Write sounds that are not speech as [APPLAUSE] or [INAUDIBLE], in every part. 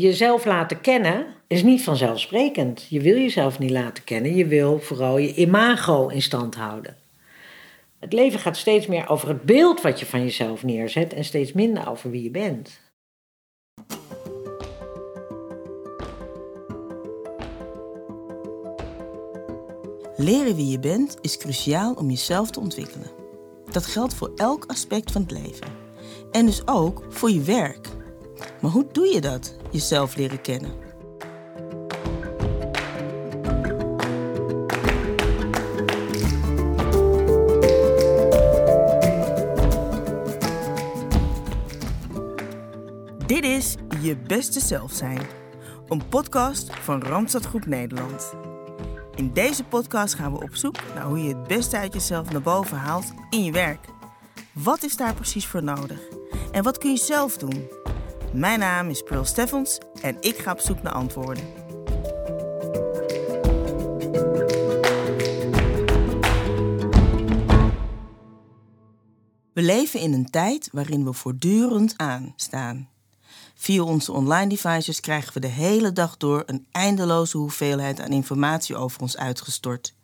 jezelf laten kennen is niet vanzelfsprekend. Je wil jezelf niet laten kennen. Je wil vooral je imago in stand houden. Het leven gaat steeds meer over het beeld wat je van jezelf neerzet en steeds minder over wie je bent. Leren wie je bent is cruciaal om jezelf te ontwikkelen. Dat geldt voor elk aspect van het leven. En dus ook voor je werk. Maar hoe doe je dat, jezelf leren kennen? Dit is Je Beste Zelf Zijn, een podcast van Randstad Groep Nederland. In deze podcast gaan we op zoek naar hoe je het beste uit jezelf naar boven haalt in je werk. Wat is daar precies voor nodig? En wat kun je zelf doen? Mijn naam is Pearl Steffens en ik ga op zoek naar antwoorden. We leven in een tijd waarin we voortdurend aanstaan. Via onze online devices krijgen we de hele dag door een eindeloze hoeveelheid aan informatie over ons uitgestort.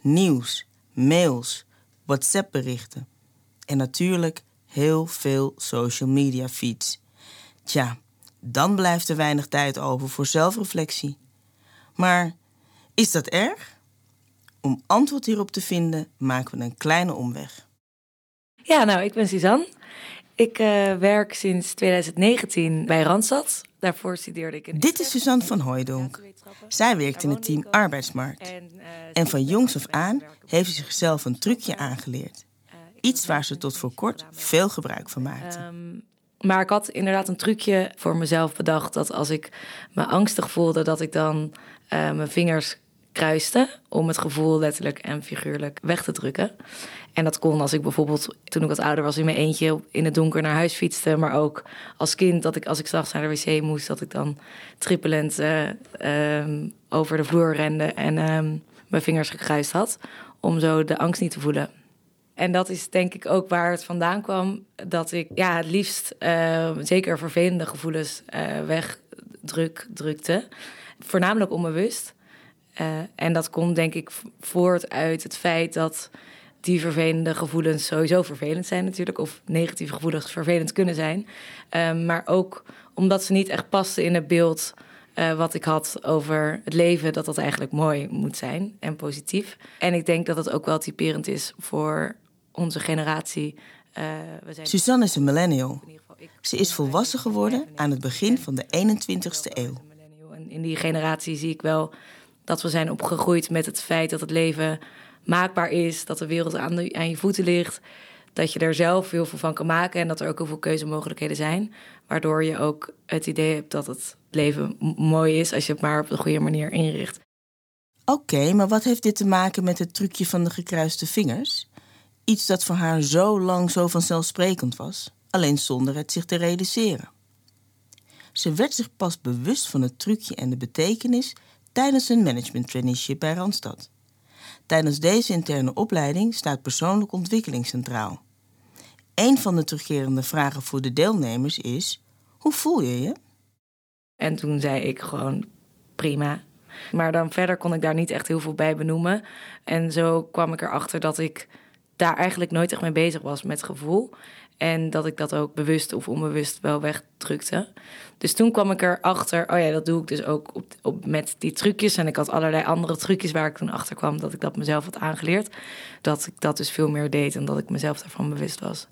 Nieuws, mails, WhatsApp-berichten en natuurlijk heel veel social media feeds. Tja, dan blijft er weinig tijd over voor zelfreflectie. Maar is dat erg? Om antwoord hierop te vinden maken we een kleine omweg. Ja, nou, ik ben Suzanne. Ik uh, werk sinds 2019 bij Randstad. Daarvoor studeerde ik in. Dit is Suzanne van Hooijdonk. Zij werkt in het team Arbeidsmarkt. En van jongs af aan heeft ze zichzelf een trucje aangeleerd. Iets waar ze tot voor kort veel gebruik van maakte. Maar ik had inderdaad een trucje voor mezelf bedacht dat als ik me angstig voelde, dat ik dan uh, mijn vingers kruiste om het gevoel letterlijk en figuurlijk weg te drukken. En dat kon als ik bijvoorbeeld toen ik wat ouder was in mijn eentje in het donker naar huis fietste, maar ook als kind dat ik als ik s'nachts naar de wc moest, dat ik dan trippelend uh, um, over de vloer rende en um, mijn vingers gekruist had om zo de angst niet te voelen. En dat is denk ik ook waar het vandaan kwam. Dat ik ja, het liefst uh, zeker vervelende gevoelens uh, wegdrukte. Voornamelijk onbewust. Uh, en dat komt denk ik voort uit het feit dat die vervelende gevoelens sowieso vervelend zijn natuurlijk. Of negatieve gevoelens vervelend kunnen zijn. maar ook omdat ze niet echt pasten in het beeld uh, wat ik had over het leven, dat dat eigenlijk mooi moet zijn en positief. En ik denk dat dat ook wel typerend is voor onze generatie. We zijn Suzanne is een millennial. Ze is volwassen geworden aan het begin van de 21ste eeuw. En in die generatie zie ik wel dat we zijn opgegroeid met het feit dat het leven maakbaar is, dat de wereld aan, aan je voeten ligt, dat je er zelf heel veel van kan maken en dat er ook heel veel keuzemogelijkheden zijn, waardoor je ook het idee hebt dat het leven mooi is als je het maar op de goede manier inricht. Oké, maar wat heeft dit te maken met het trucje van de gekruiste vingers? Iets dat voor haar zo lang zo vanzelfsprekend was, alleen zonder het zich te realiseren. Ze werd zich pas bewust van het trucje en de betekenis tijdens een management traineeship bij Randstad. Tijdens deze interne opleiding staat persoonlijke ontwikkeling centraal. Een van de terugkerende vragen voor de deelnemers is: hoe voel je je? En toen zei ik gewoon prima. Maar dan verder kon ik daar niet echt heel veel bij benoemen. En zo kwam ik erachter dat ik daar eigenlijk nooit echt mee bezig was met gevoel. En dat ik dat ook bewust of onbewust wel wegdrukte. Dus toen kwam ik erachter, oh ja, dat doe ik dus ook op, op, met die trucjes. En ik had allerlei andere trucjes waar ik toen achter kwam dat ik dat mezelf had aangeleerd. Dat ik dat dus veel meer deed en dat ik mezelf daarvan bewust was.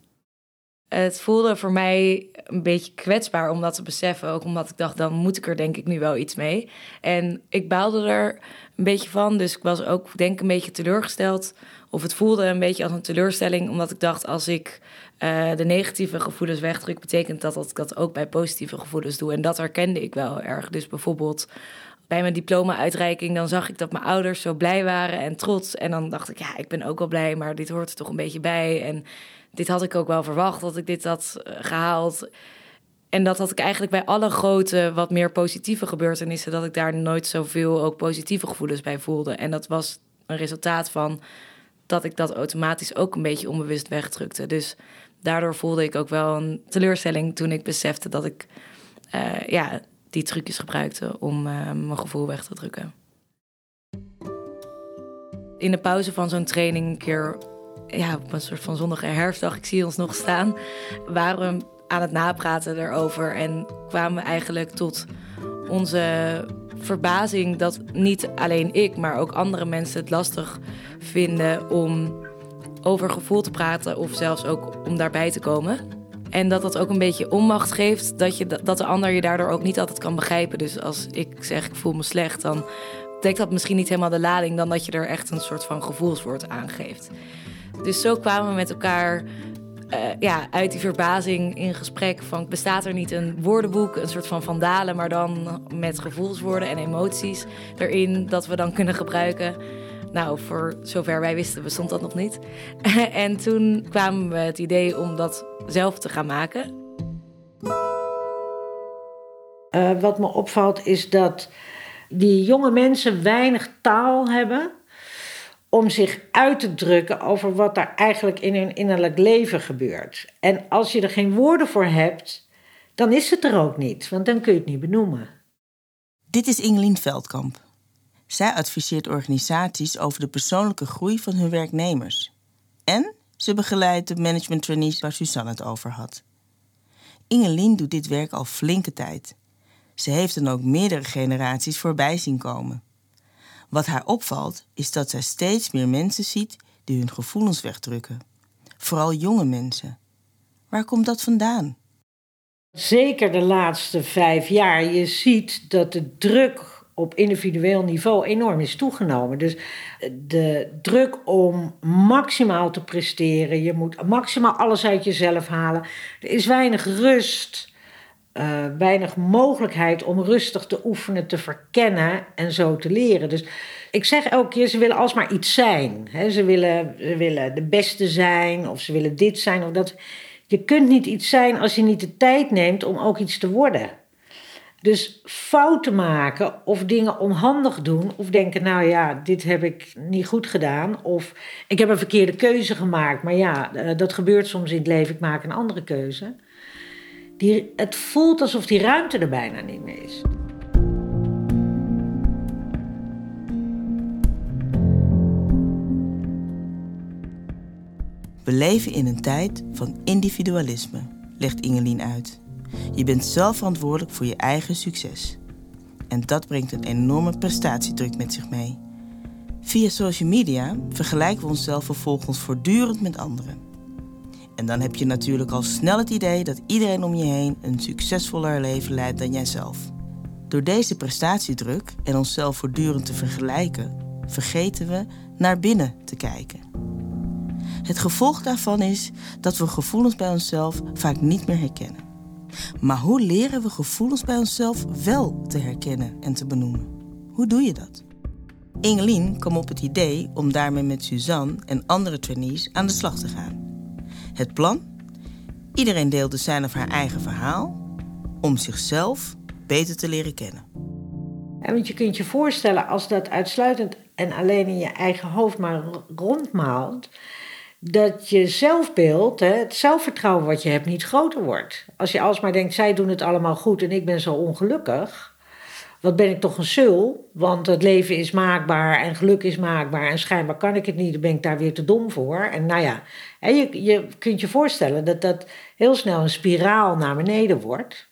Het voelde voor mij een beetje kwetsbaar om dat te beseffen. Ook omdat ik dacht, dan moet ik er denk ik nu wel iets mee. En ik baalde er een beetje van. Dus ik was ook denk ik een beetje teleurgesteld. Of het voelde een beetje als een teleurstelling. Omdat ik dacht, als ik uh, de negatieve gevoelens wegdruk... betekent dat, dat ik dat ook bij positieve gevoelens doe. En dat herkende ik wel erg. Dus bijvoorbeeld bij mijn diploma-uitreiking... dan zag ik dat mijn ouders zo blij waren en trots. En dan dacht ik, ja, ik ben ook wel blij... maar dit hoort er toch een beetje bij. En dit had ik ook wel verwacht, dat ik dit had eh, gehaald... En dat had ik eigenlijk bij alle grote, wat meer positieve gebeurtenissen, dat ik daar nooit zoveel ook positieve gevoelens bij voelde. En dat was een resultaat van dat ik dat automatisch ook een beetje onbewust wegdrukte. Dus daardoor voelde ik ook wel een teleurstelling toen ik besefte dat ik uh, ja, die trucjes gebruikte om uh, mijn gevoel weg te drukken. In de pauze van zo'n training, een keer ja, op een soort van zonnige herfstdag, ik zie ons nog staan, waren we aan het napraten erover en kwamen we eigenlijk tot onze verbazing dat niet alleen ik, maar ook andere mensen het lastig vinden om over gevoel te praten of zelfs ook om daarbij te komen. En dat dat ook een beetje onmacht geeft, dat, je, dat de ander je daardoor ook niet altijd kan begrijpen. Dus als ik zeg ik voel me slecht, dan dekt dat misschien niet helemaal de lading dan dat je er echt een soort van gevoelswoord aan geeft. Dus zo kwamen we met elkaar uh, ja, uit die verbazing in gesprek van bestaat er niet een woordenboek, een soort van vandalen, maar dan met gevoelswoorden en emoties erin dat we dan kunnen gebruiken. Nou, voor zover wij wisten bestond dat nog niet. [LAUGHS] en toen kwamen we het idee om dat zelf te gaan maken. Uh, wat me opvalt is dat die jonge mensen weinig taal hebben om zich uit te drukken over wat er eigenlijk in hun innerlijk leven gebeurt. En als je er geen woorden voor hebt, dan is het er ook niet, want dan kun je het niet benoemen. Dit is Ingelien Veldkamp. Zij adviseert organisaties over de persoonlijke groei van hun werknemers. En ze begeleidt de management trainees waar Suzanne het over had. Ingelien doet dit werk al flinke tijd. Ze heeft dan ook meerdere generaties voorbij zien komen. Wat haar opvalt is dat zij steeds meer mensen ziet die hun gevoelens wegdrukken. Vooral jonge mensen. Waar komt dat vandaan? Zeker de laatste vijf jaar. Je ziet dat de druk op individueel niveau enorm is toegenomen. Dus de druk om maximaal te presteren, je moet maximaal alles uit jezelf halen. Er is weinig rust. Uh, weinig mogelijkheid om rustig te oefenen, te verkennen en zo te leren. Dus ik zeg elke keer, ze willen alsmaar iets zijn. ze, willen, ze willen de beste zijn of ze willen dit zijn of dat. Je kunt niet iets zijn als je niet de tijd neemt om ook iets te worden. Dus fouten maken of dingen onhandig doen of denken, nou ja, dit heb ik niet goed gedaan of ik heb een verkeerde keuze gemaakt, maar ja, eh, dat gebeurt soms in het leven, ik maak een andere keuze die, het voelt alsof die ruimte er bijna niet meer is. We leven in een tijd van individualisme, legt Ingelien uit. Je bent zelf verantwoordelijk voor je eigen succes. En dat brengt een enorme prestatiedruk met zich mee. Via social media vergelijken we onszelf vervolgens voortdurend met anderen. En dan heb je natuurlijk al snel het idee dat iedereen om je heen een succesvoller leven leidt dan jijzelf. Door deze prestatiedruk en onszelf voortdurend te vergelijken, vergeten we naar binnen te kijken. Het gevolg daarvan is dat we gevoelens bij onszelf vaak niet meer herkennen. Maar hoe leren we gevoelens bij onszelf wel te herkennen en te benoemen? Hoe doe je dat? Ingelien kwam op het idee om daarmee met Suzanne en andere trainees aan de slag te gaan. Het plan? Iedereen deelde zijn of haar eigen verhaal om zichzelf beter te leren kennen. want je kunt je voorstellen als dat uitsluitend en alleen in je eigen hoofd maar rondmaalt, dat je zelfbeeld, het zelfvertrouwen wat je hebt, niet groter wordt. Als je alsmaar denkt, zij doen het allemaal goed en ik ben zo ongelukkig, wat ben ik toch een sul? Want het leven is maakbaar en geluk is maakbaar. En schijnbaar kan ik het niet, dan ben ik daar weer te dom voor. En nou ja, je, je kunt je voorstellen dat dat heel snel een spiraal naar beneden wordt.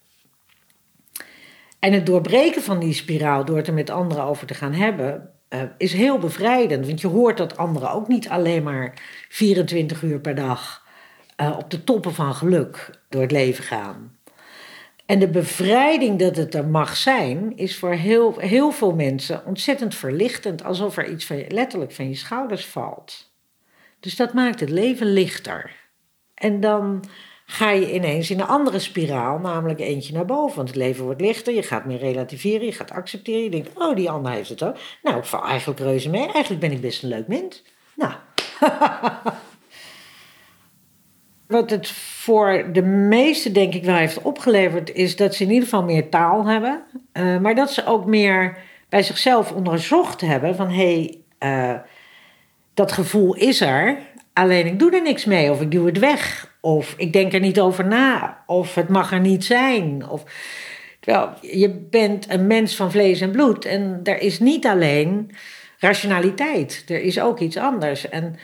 En het doorbreken van die spiraal door het er met anderen over te gaan hebben, uh, is heel bevrijdend. Want je hoort dat anderen ook niet alleen maar 24 uur per dag uh, op de toppen van geluk door het leven gaan. En de bevrijding dat het er mag zijn, is voor heel, heel veel mensen ontzettend verlichtend. Alsof er iets van je, letterlijk van je schouders valt. Dus dat maakt het leven lichter. En dan ga je ineens in een andere spiraal, namelijk eentje naar boven. Want het leven wordt lichter, je gaat meer relativeren, je gaat accepteren. Je denkt, oh, die ander heeft het ook. Nou, ik val eigenlijk reuze mee. Eigenlijk ben ik best een leuk mens. Nou. [LAUGHS] Wat het voor de meesten denk ik wel heeft opgeleverd, is dat ze in ieder geval meer taal hebben. Uh, maar dat ze ook meer bij zichzelf onderzocht hebben van hé, hey, uh, dat gevoel is er, alleen ik doe er niks mee of ik doe het weg. Of ik denk er niet over na, of het mag er niet zijn. Of Terwijl je bent een mens van vlees en bloed en er is niet alleen rationaliteit, er is ook iets anders. En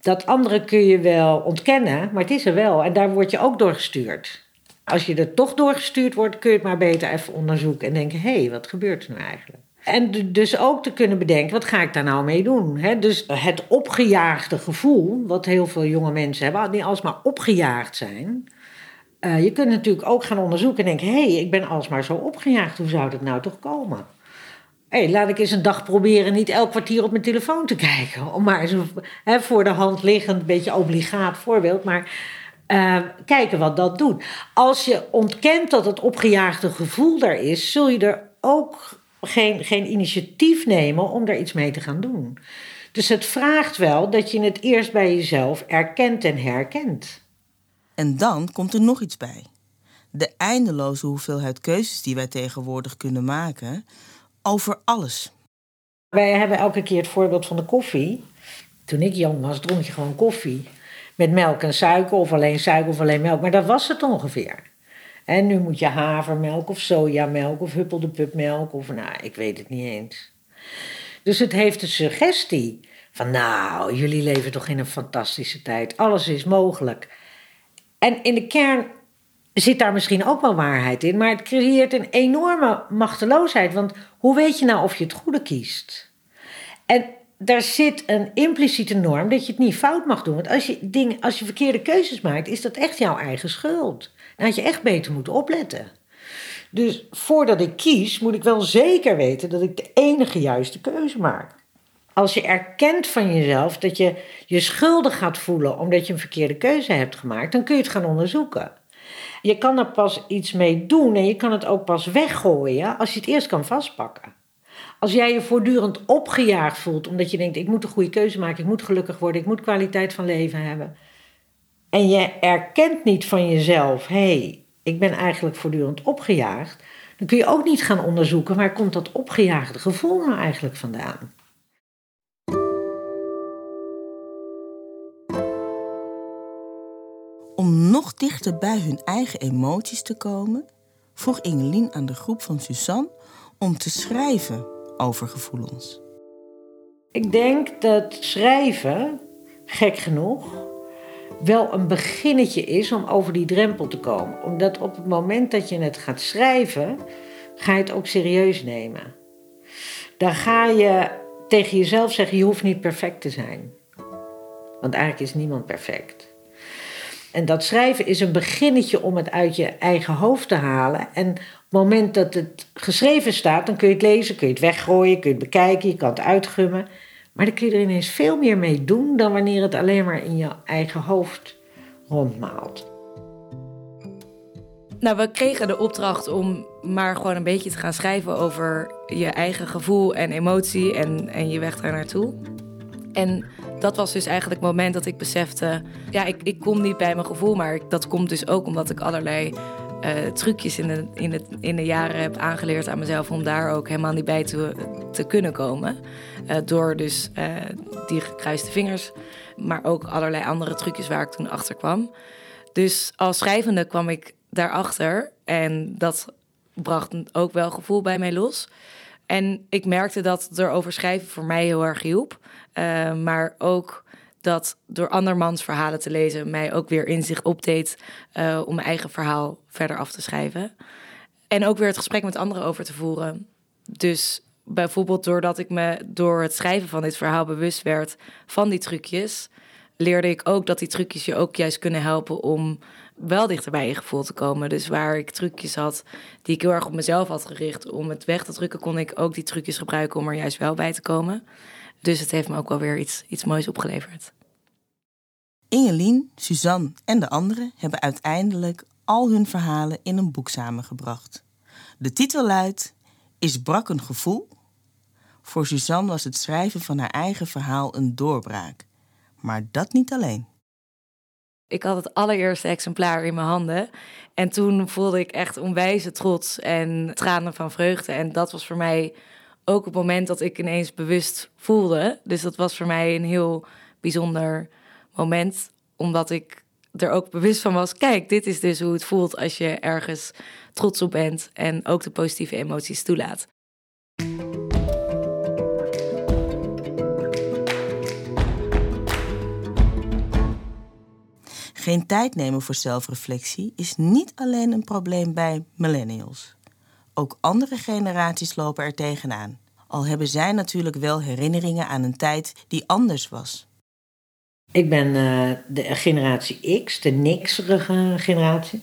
dat andere kun je wel ontkennen, maar het is er wel en daar word je ook door gestuurd. Als je er toch doorgestuurd wordt, kun je het maar beter even onderzoeken en denken: hé, hey, wat gebeurt er nu eigenlijk? En dus ook te kunnen bedenken, wat ga ik daar nou mee doen? dus het opgejaagde gevoel, wat heel veel jonge mensen hebben, niet alsmaar opgejaagd zijn. Uh, je kunt natuurlijk ook gaan onderzoeken en denken, hé, hey, ik ben alsmaar zo opgejaagd, hoe zou dat nou toch komen? Hé, hey, laat ik eens een dag proberen niet elk kwartier op mijn telefoon te [LAUGHS] kijken. Om maar eens een voor de hand liggend, beetje obligaat voorbeeld, maar uh, kijken wat dat doet. Als je ontkent dat het opgejaagde gevoel er is, zul je er ook geen, geen initiatief nemen om daar iets mee te gaan doen. Dus het vraagt wel dat je het eerst bij jezelf erkent en herkent. En dan komt er nog iets bij. De eindeloze hoeveelheid keuzes die wij tegenwoordig kunnen maken over alles. Wij hebben elke keer het voorbeeld van de koffie. Toen ik jong was, dronk je gewoon koffie. Met melk en suiker, of alleen suiker of alleen melk. Maar dat was het ongeveer. En nu moet je havermelk of sojamelk of huppelde of nou, ik weet het niet eens. Dus het heeft de suggestie van nou, jullie leven toch in een fantastische tijd. Alles is mogelijk. En in de kern zit daar misschien ook wel waarheid in, maar het creëert een enorme machteloosheid. Want hoe weet je nou of je het goede kiest? En daar zit een impliciete norm dat je het niet fout mag doen. Want als je, dingen, als je verkeerde keuzes maakt, is dat echt jouw eigen schuld. Had je echt beter moeten opletten. Dus voordat ik kies, moet ik wel zeker weten dat ik de enige juiste keuze maak. Als je erkent van jezelf dat je je schuldig gaat voelen omdat je een verkeerde keuze hebt gemaakt, dan kun je het gaan onderzoeken. Je kan er pas iets mee doen en je kan het ook pas weggooien als je het eerst kan vastpakken. Als jij je voortdurend opgejaagd voelt omdat je denkt: ik moet een goede keuze maken, ik moet gelukkig worden, ik moet kwaliteit van leven hebben, en je erkent niet van jezelf, hé, hey, ik ben eigenlijk voortdurend opgejaagd, dan kun je ook niet gaan onderzoeken waar komt dat opgejaagde gevoel nou eigenlijk vandaan. Om nog dichter bij hun eigen emoties te komen, vroeg Ingelien aan de groep van Suzanne om te schrijven over gevoelens. Ik denk dat schrijven, gek genoeg, wel een beginnetje is om over die drempel te komen. Omdat op het moment dat je het gaat schrijven, ga je het ook serieus nemen. Dan ga je tegen jezelf zeggen: je hoeft niet perfect te zijn. Want eigenlijk is niemand perfect. En dat schrijven is een beginnetje om het uit je eigen hoofd te halen. En op het moment dat het geschreven staat, dan kun je het lezen, kun je het weggooien, kun je het bekijken, je kan het uitgummen. Maar dan kun je er ineens veel meer mee doen dan wanneer het alleen maar in je eigen hoofd rondmaalt. Nou, we kregen de opdracht om maar gewoon een beetje te gaan schrijven over je eigen gevoel en emotie en, en je weg daar naartoe. En dat was dus eigenlijk het moment dat ik besefte: ja, ik, ik kom niet bij mijn gevoel, maar dat komt dus ook omdat ik allerlei uh, trucjes in de, in, het, in de jaren heb aangeleerd aan mezelf om daar ook helemaal niet bij te, te kunnen komen. Uh, door dus uh, die gekruiste vingers, maar ook allerlei andere trucjes waar ik toen achter kwam. Dus als schrijvende kwam ik daarachter en dat bracht ook wel gevoel bij mij los. En ik merkte dat erover schrijven voor mij heel erg hielp. maar ook dat door andermans verhalen te lezen mij ook weer inzicht opdeed uh, om mijn eigen verhaal verder af te schrijven. En ook weer het gesprek met anderen over te voeren. Dus bijvoorbeeld doordat ik me door het schrijven van dit verhaal bewust werd van die trucjes, leerde ik ook dat die trucjes je ook juist kunnen helpen om wel dichter bij je gevoel te komen. Dus waar ik trucjes had die ik heel erg op mezelf had gericht om het weg te drukken, kon ik ook die trucjes gebruiken om er juist wel bij te komen. Dus het heeft me ook wel weer iets, iets moois opgeleverd. Ingelien, Suzanne en de anderen hebben uiteindelijk al hun verhalen in een boek samengebracht. De titel luidt Is brak een gevoel? Voor Suzanne was het schrijven van haar eigen verhaal een doorbraak. Maar dat niet alleen. Ik had het allereerste exemplaar in mijn handen. En toen voelde ik echt onwijze trots en tranen van vreugde. En dat was voor mij ook het moment dat ik ineens bewust voelde. Dus dat was voor mij een heel bijzonder moment. Omdat ik er ook bewust van was: kijk, dit is dus hoe het voelt als je ergens trots op bent en ook de positieve emoties toelaat. Geen tijd nemen voor zelfreflectie is niet alleen een probleem bij millennials. Ook andere generaties lopen er tegenaan. Al hebben zij natuurlijk wel herinneringen aan een tijd die anders was. Ik ben uh, de generatie X, de nikserige generatie.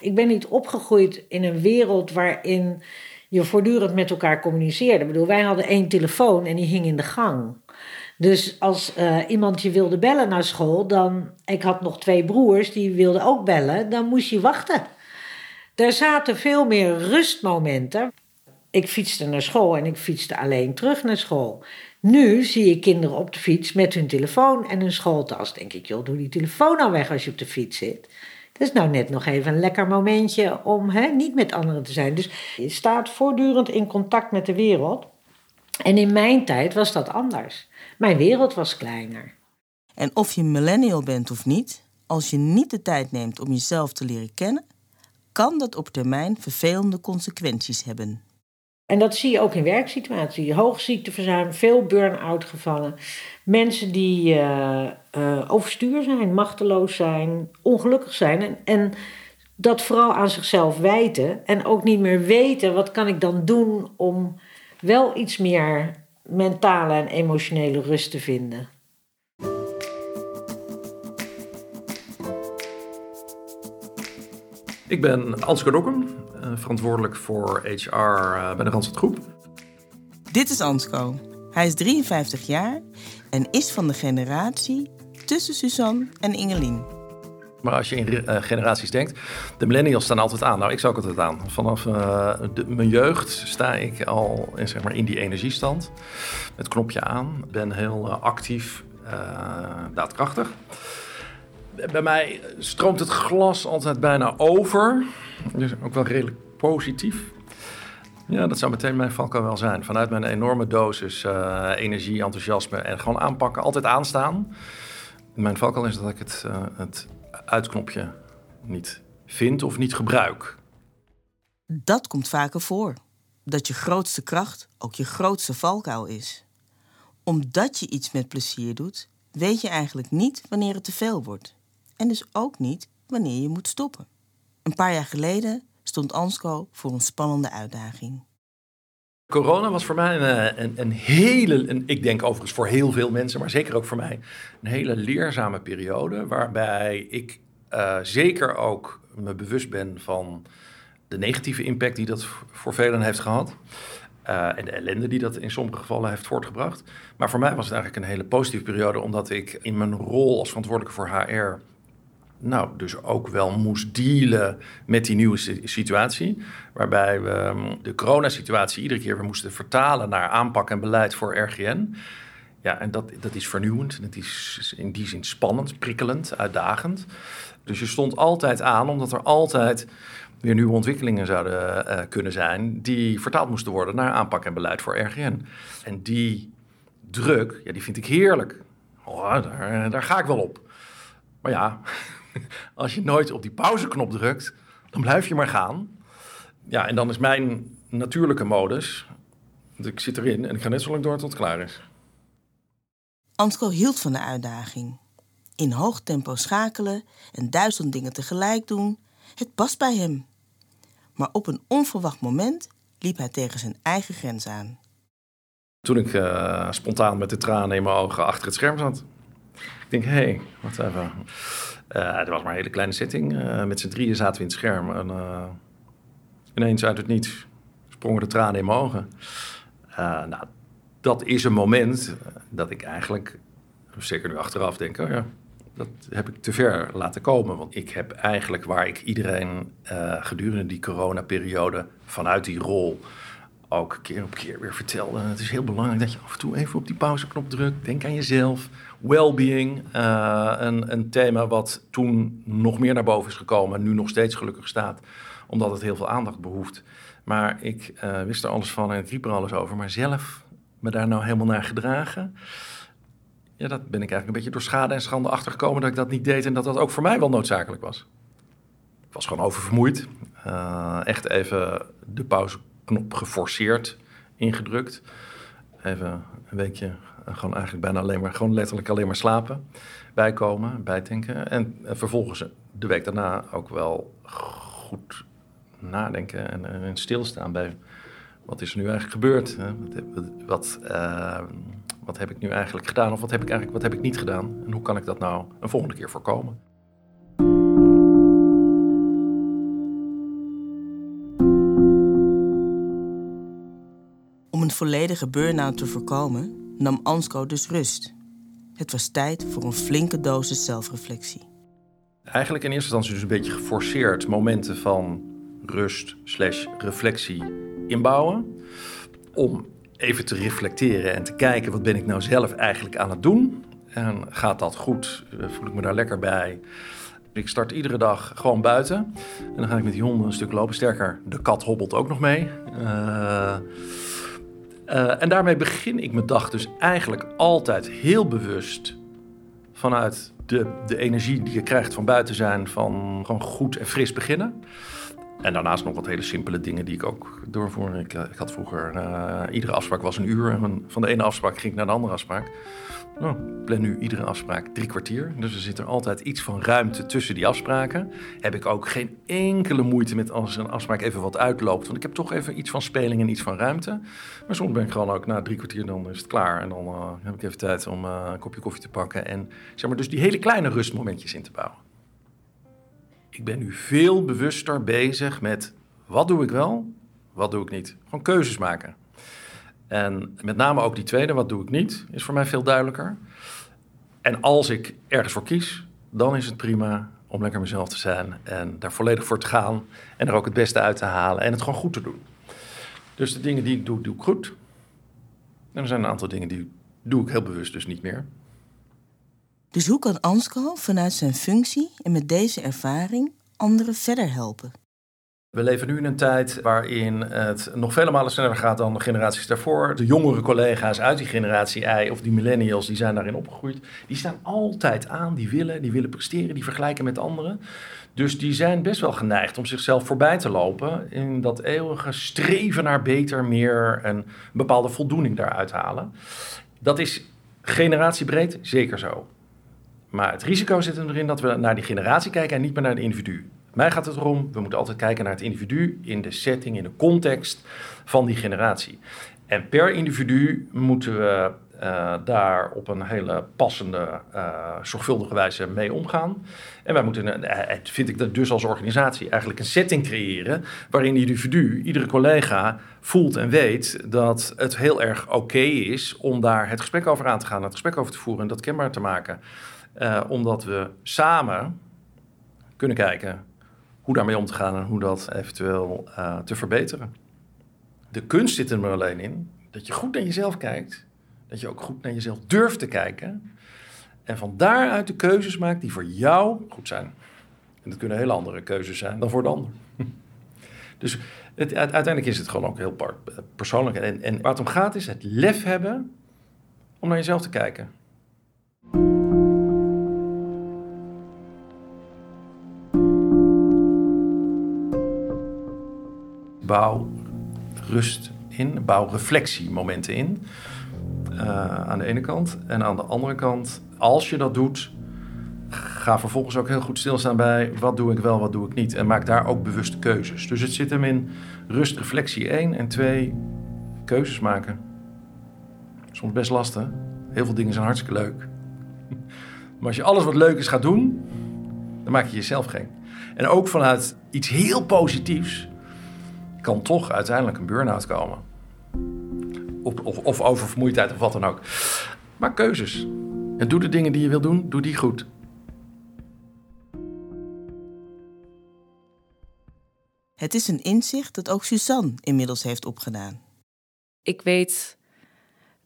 Ik ben niet opgegroeid in een wereld waarin je voortdurend met elkaar communiceerde. Ik bedoel, wij hadden één telefoon en die hing in de gang. Dus als uh, iemand je wilde bellen naar school, dan. Ik had nog twee broers die wilden ook bellen, dan moest je wachten. Er zaten veel meer rustmomenten. Ik fietste naar school en ik fietste alleen terug naar school. Nu zie ik kinderen op de fiets met hun telefoon en hun schooltas. Denk ik, joh, doe die telefoon nou weg als je op de fiets zit. Het is nou net nog even een lekker momentje om hè, niet met anderen te zijn. Dus je staat voortdurend in contact met de wereld. En in mijn tijd was dat anders. Mijn wereld was kleiner. En of je millennial bent of niet, als je niet de tijd neemt om jezelf te leren kennen, kan dat op termijn vervelende consequenties hebben. En dat zie je ook in werksituaties. Hoog ziekteverzuim, veel burn-out gevallen. Mensen die uh, uh, overstuur zijn, machteloos zijn, ongelukkig zijn. En, en dat vooral aan zichzelf wijten. En ook niet meer weten, wat kan ik dan doen om wel iets meer mentale en emotionele rust te vinden. Ik ben Ansgar Dokkum, eh, verantwoordelijk voor HR eh, bij de Randstad Groep. Dit is Ansco. Hij is 53 jaar en is van de generatie tussen Suzanne en Ingelien. Maar als je in uh, generaties denkt, de millennials staan altijd aan. Nou, ik sta ook altijd aan. Vanaf uh, de, mijn jeugd sta ik al in, zeg maar, in die energiestand. Het knopje aan. ben heel uh, actief, daadkrachtig. Bij mij stroomt het glas altijd bijna over. Dus ook wel redelijk positief. Ja, dat zou meteen mijn valkuil wel zijn. Vanuit mijn enorme dosis energie, enthousiasme en gewoon aanpakken, altijd aanstaan. Mijn valkuil is dat ik het, het uitknopje niet vind of niet gebruik. Dat komt vaker voor. Dat je grootste kracht ook je grootste valkuil is. Omdat je iets met plezier doet, weet je eigenlijk niet wanneer het te veel wordt. En dus ook niet wanneer je moet stoppen. Een paar jaar geleden stond Ansco voor een spannende uitdaging. Corona was voor mij een, een, een hele, een, ik denk overigens voor heel veel mensen, maar zeker ook voor mij, een hele leerzame periode. Waarbij ik uh, zeker ook me bewust ben van de negatieve impact die dat voor velen heeft gehad. Uh, en de ellende die dat in sommige gevallen heeft voortgebracht. Maar voor mij was het eigenlijk een hele positieve periode, omdat ik in mijn rol als verantwoordelijke voor HR nou, dus ook wel moest dealen met die nieuwe situatie. Waarbij we ehm, de coronasituatie iedere keer weer moesten vertalen naar aanpak en beleid voor RGN. Ja, en dat, dat is vernieuwend. Dat is in die zin spannend, prikkelend, uitdagend. Dus je stond altijd aan, omdat er altijd weer nieuwe ontwikkelingen zouden uh, kunnen zijn... die vertaald moesten worden naar aanpak en beleid voor RGN. En die druk, ja, die vind ik heerlijk. Oh, daar, daar ga ik wel op. Maar ja, [LAUGHS] als je nooit op die pauzeknop drukt, dan blijf je maar gaan. Ja, en dan is mijn natuurlijke modus. Ik zit erin en ik ga net zo lang door tot het klaar is. Ansco hield van de uitdaging. In hoog tempo schakelen en duizend dingen tegelijk doen, het past bij hem. Maar op een onverwacht moment liep hij tegen zijn eigen grens aan. Toen ik uh, spontaan met de tranen in mijn ogen achter het scherm zat. Ik denk, hé, hey, wat even. Het was maar een hele kleine setting. Uh, met z'n drieën zaten we in het scherm. En uh, ineens uit het niets sprongen de tranen in mijn ogen. nou, dat is een moment dat ik eigenlijk, zeker nu achteraf, denk: oh ja, dat heb ik te ver laten komen. Want ik heb eigenlijk waar ik iedereen gedurende die coronaperiode vanuit die rol ook keer op keer weer vertelde. Het is heel belangrijk dat je af en toe even op die pauzeknop drukt. Denk aan jezelf. Wellbeing, uh, een, een thema wat toen nog meer naar boven is gekomen en nu nog steeds gelukkig staat, omdat het heel veel aandacht behoeft. Maar ik uh, wist er alles van en riep er alles over. Maar zelf me daar nou helemaal naar gedragen, ja, dat ben ik eigenlijk een beetje door schade en schande achtergekomen dat ik dat niet deed en dat dat ook voor mij wel noodzakelijk was. Ik was gewoon oververmoeid. Uh, echt even de pauzeknop geforceerd ingedrukt. Even een weekje uh, gewoon eigenlijk bijna alleen maar, gewoon letterlijk alleen maar slapen. Bijkomen, bijtanken. En, en vervolgens de week daarna ook wel goed nadenken en, en stilstaan bij wat is er nu eigenlijk gebeurd? Wat, wat, uh, wat heb ik nu eigenlijk gedaan of wat heb ik eigenlijk wat heb ik niet gedaan? En hoe kan ik dat nou een volgende keer voorkomen? Een volledige burn-out te voorkomen, nam Ansco dus rust. Het was tijd voor een flinke dosis zelfreflectie. Eigenlijk in eerste instantie dus een beetje geforceerd momenten van rust slash reflectie inbouwen. Om even te reflecteren en te kijken wat ben ik nou zelf eigenlijk aan het doen. En gaat dat goed? Voel ik me daar lekker bij? Ik start iedere dag gewoon buiten. En dan ga ik met die honden een stuk lopen. Sterker, de kat hobbelt ook nog mee. Uh, uh, en daarmee begin ik mijn dag dus eigenlijk altijd heel bewust vanuit de, de energie die je krijgt van buiten zijn, van gewoon goed en fris beginnen. En daarnaast nog wat hele simpele dingen die ik ook doorvoer. Ik, ik had vroeger, uh, iedere afspraak was een uur. En van de ene afspraak ging ik naar de andere afspraak. Nou, ik plan nu iedere afspraak drie kwartier. Dus er zit er altijd iets van ruimte tussen die afspraken. Heb ik ook geen enkele moeite met als een afspraak even wat uitloopt. Want ik heb toch even iets van speling en iets van ruimte. Maar soms ben ik gewoon ook na drie kwartier, dan is het klaar. En dan uh, heb ik even tijd om een kopje koffie te pakken. En zeg maar, dus die hele kleine rustmomentjes in te bouwen. Ik ben nu veel bewuster bezig met wat doe ik wel, wat doe ik niet. Gewoon keuzes maken. En met name ook die tweede, wat doe ik niet, is voor mij veel duidelijker. En als ik ergens voor kies, dan is het prima om lekker mezelf te zijn en daar volledig voor te gaan en er ook het beste uit te halen en het gewoon goed te doen. Dus de dingen die ik doe, doe ik goed. En er zijn een aantal dingen die doe ik heel bewust dus niet meer. Dus hoe kan Ansco vanuit zijn functie en met deze ervaring anderen verder helpen? We leven nu in een tijd waarin het nog vele malen sneller gaat dan de generaties daarvoor. De jongere collega's uit die generatie I of die millennials, die zijn daarin opgegroeid. Die staan altijd aan, die willen, die willen presteren, die vergelijken met anderen. Dus die zijn best wel geneigd om zichzelf voorbij te lopen in dat eeuwige streven naar beter, meer en een bepaalde voldoening daaruit halen. Dat is generatiebreed zeker zo. Maar het risico zit erin dat we naar die generatie kijken en niet meer naar de individu. Mij gaat het erom, we moeten altijd kijken naar het individu in de setting, in de context van die generatie. En per individu moeten we uh, daar op een hele passende, uh, zorgvuldige wijze mee omgaan. En wij moeten, uh, vind ik dat dus als organisatie, eigenlijk een setting creëren waarin individu, iedere collega voelt en weet dat het heel erg oké is om daar het gesprek over aan te gaan, het gesprek over te voeren en dat kenbaar te maken. Omdat we samen kunnen kijken hoe daarmee om te gaan en hoe dat eventueel uh, te verbeteren. De kunst zit er maar alleen in dat je goed naar jezelf kijkt, dat je ook goed naar jezelf durft te kijken en van daaruit de keuzes maakt die voor jou goed zijn. En dat kunnen hele andere keuzes zijn dan voor de ander. [LAUGHS] Dus het, uiteindelijk is het gewoon ook heel persoonlijk. En, en waar het om gaat is het lef hebben om naar jezelf te kijken. Bouw rust in, bouw reflectiemomenten in. Uh, aan de ene kant. En aan de andere kant, als je dat doet, ga vervolgens ook heel goed stilstaan bij wat doe ik wel, wat doe ik niet. En maak daar ook bewuste keuzes. Dus het zit hem in rust, reflectie 1 en 2, keuzes maken. Soms best lastig. Heel veel dingen zijn hartstikke leuk. [LAUGHS] Maar als je alles wat leuk is gaat doen, dan maak je jezelf gek. En ook vanuit iets heel positiefs kan toch uiteindelijk een burn-out komen. Of, of, of oververmoeidheid of wat dan ook. Maar keuzes. En doe de dingen die je wil doen, doe die goed. Het is een inzicht dat ook Suzanne inmiddels heeft opgedaan. Ik weet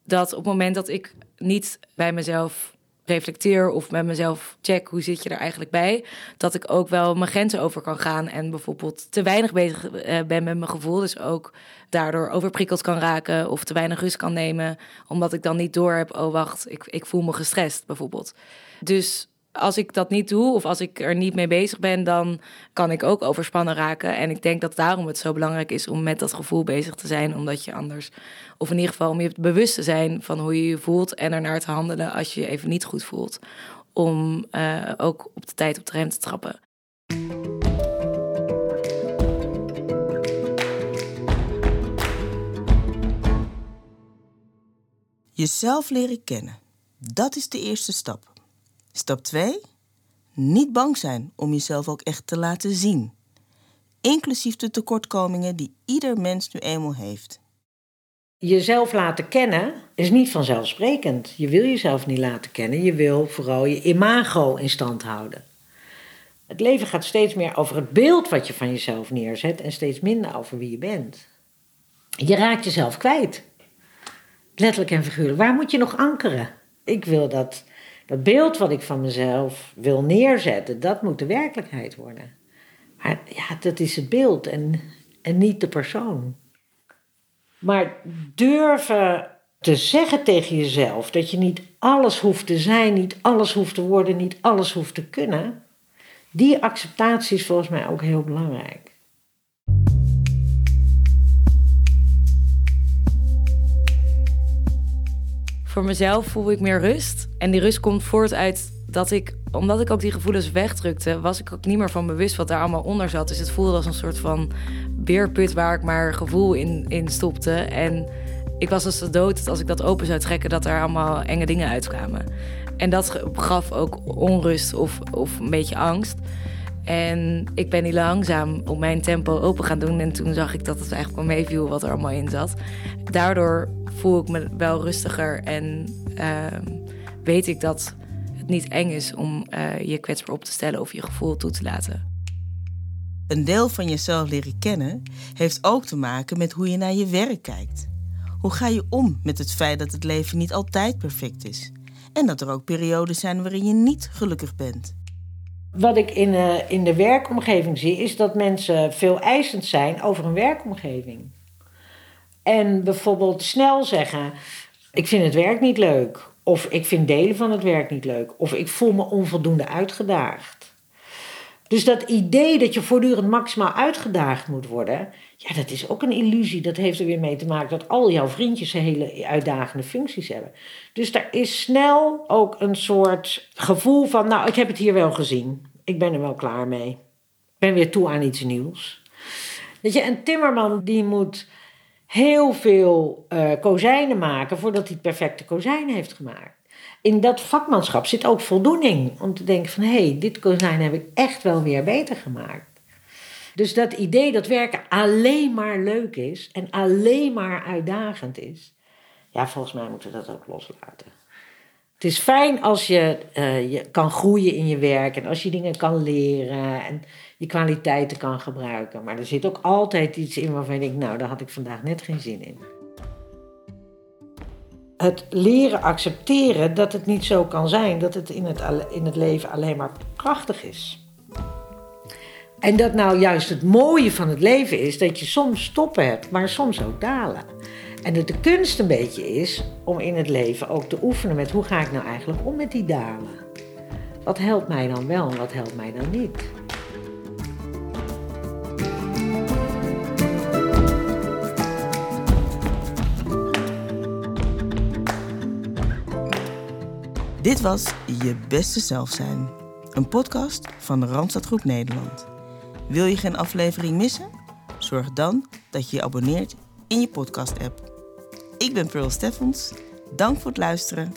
dat op het moment dat ik niet bij mezelf reflecteer of met mezelf check hoe zit je er eigenlijk bij, dat ik ook wel mijn grenzen over kan gaan en bijvoorbeeld te weinig bezig eh, ben met mijn gevoel, dus ook daardoor overprikkeld kan raken of te weinig rust kan nemen, omdat ik dan niet door heb, oh wacht, ik, ik voel me gestrest bijvoorbeeld. Dus als ik dat niet doe of als ik er niet mee bezig ben, dan kan ik ook overspannen raken. En ik denk dat daarom het zo belangrijk is om met dat gevoel bezig te zijn, omdat je anders, of in ieder geval om je bewust te zijn van hoe je je voelt en ernaar te handelen als je je even niet goed voelt. Om uh, ook op de tijd op de rem te trappen. Jezelf leren kennen. Dat is de eerste stap. Stap 2. Niet bang zijn om jezelf ook echt te laten zien. Inclusief de tekortkomingen die ieder mens nu eenmaal heeft. Jezelf laten kennen is niet vanzelfsprekend. Je wil jezelf niet laten kennen. Je wil vooral je imago in stand houden. Het leven gaat steeds meer over het beeld wat je van jezelf neerzet en steeds minder over wie je bent. Je raakt jezelf kwijt. Letterlijk en figuurlijk. Waar moet je nog ankeren? Ik wil dat dat beeld wat ik van mezelf wil neerzetten, dat moet de werkelijkheid worden. Maar ja, dat is het beeld en, en niet de persoon. Maar durven te zeggen tegen jezelf dat je niet alles hoeft te zijn, niet alles hoeft te worden, niet alles hoeft te kunnen, die acceptatie is volgens mij ook heel belangrijk. Voor mezelf voel ik meer rust. En die rust komt voort uit dat ik, omdat ik ook die gevoelens wegdrukte, was ik ook niet meer van bewust wat daar allemaal onder zat. Dus het voelde als een soort van beerput waar ik maar gevoel in, in stopte. En ik was als de dood als ik dat open zou trekken, dat er allemaal enge dingen uitkwamen. En dat gaf ook onrust of, of een beetje angst. En ik ben die langzaam op mijn tempo open gaan doen. En toen zag ik dat het eigenlijk wel meeviel wat er allemaal in zat. Daardoor voel ik me wel rustiger en ehm, weet ik dat het niet eng is om uh, je kwetsbaar op te stellen of je gevoel toe te laten. Een deel van jezelf leren kennen heeft ook te maken met hoe je naar je werk kijkt. Hoe ga je om met het feit dat het leven niet altijd perfect is? En dat er ook periodes zijn waarin je niet gelukkig bent. Wat ik in, uh, in de werkomgeving zie, is dat mensen veel eisend zijn over een werkomgeving. En bijvoorbeeld snel zeggen: Ik vind het werk niet leuk. Of ik vind delen van het werk niet leuk. Of ik voel me onvoldoende uitgedaagd. Dus dat idee dat je voortdurend maximaal uitgedaagd moet worden, ja, dat is ook een illusie. Dat heeft er weer mee te maken dat al jouw vriendjes hele uitdagende functies hebben. Dus daar is snel ook een soort gevoel van, nou, ik heb het hier wel gezien. Ik ben er wel klaar mee. Ik ben weer toe aan iets nieuws. Weet je, een timmerman die moet heel veel uh, kozijnen maken voordat hij het perfecte kozijn heeft gemaakt. In dat vakmanschap zit ook voldoening om te denken van hé, hey, dit kozijn heb ik echt wel weer beter gemaakt. Dus dat idee dat werken alleen maar leuk is en alleen maar uitdagend is, ja, volgens mij moeten we dat ook loslaten. Het is fijn als je, uh, je kan groeien in je werk en als je dingen kan leren en je kwaliteiten kan gebruiken. Maar er zit ook altijd iets in waarvan je denkt, nou, daar had ik vandaag net geen zin in. Het leren accepteren dat het niet zo kan zijn, dat het in het, in het leven alleen maar prachtig is. En dat nou juist het mooie van het leven is dat je soms stoppen hebt, maar soms ook dalen. En de kunst een beetje is om in het leven ook te oefenen met hoe ga ik nou eigenlijk om met die dalen. Wat helpt mij dan wel en wat helpt mij dan niet? Dit was Je Beste Zelf Zijn, een podcast van de Randstad Groep Nederland. Wil je geen aflevering missen? Zorg dan dat je je abonneert in je podcast-app. Ik ben Pearl Steffens. Dank voor het luisteren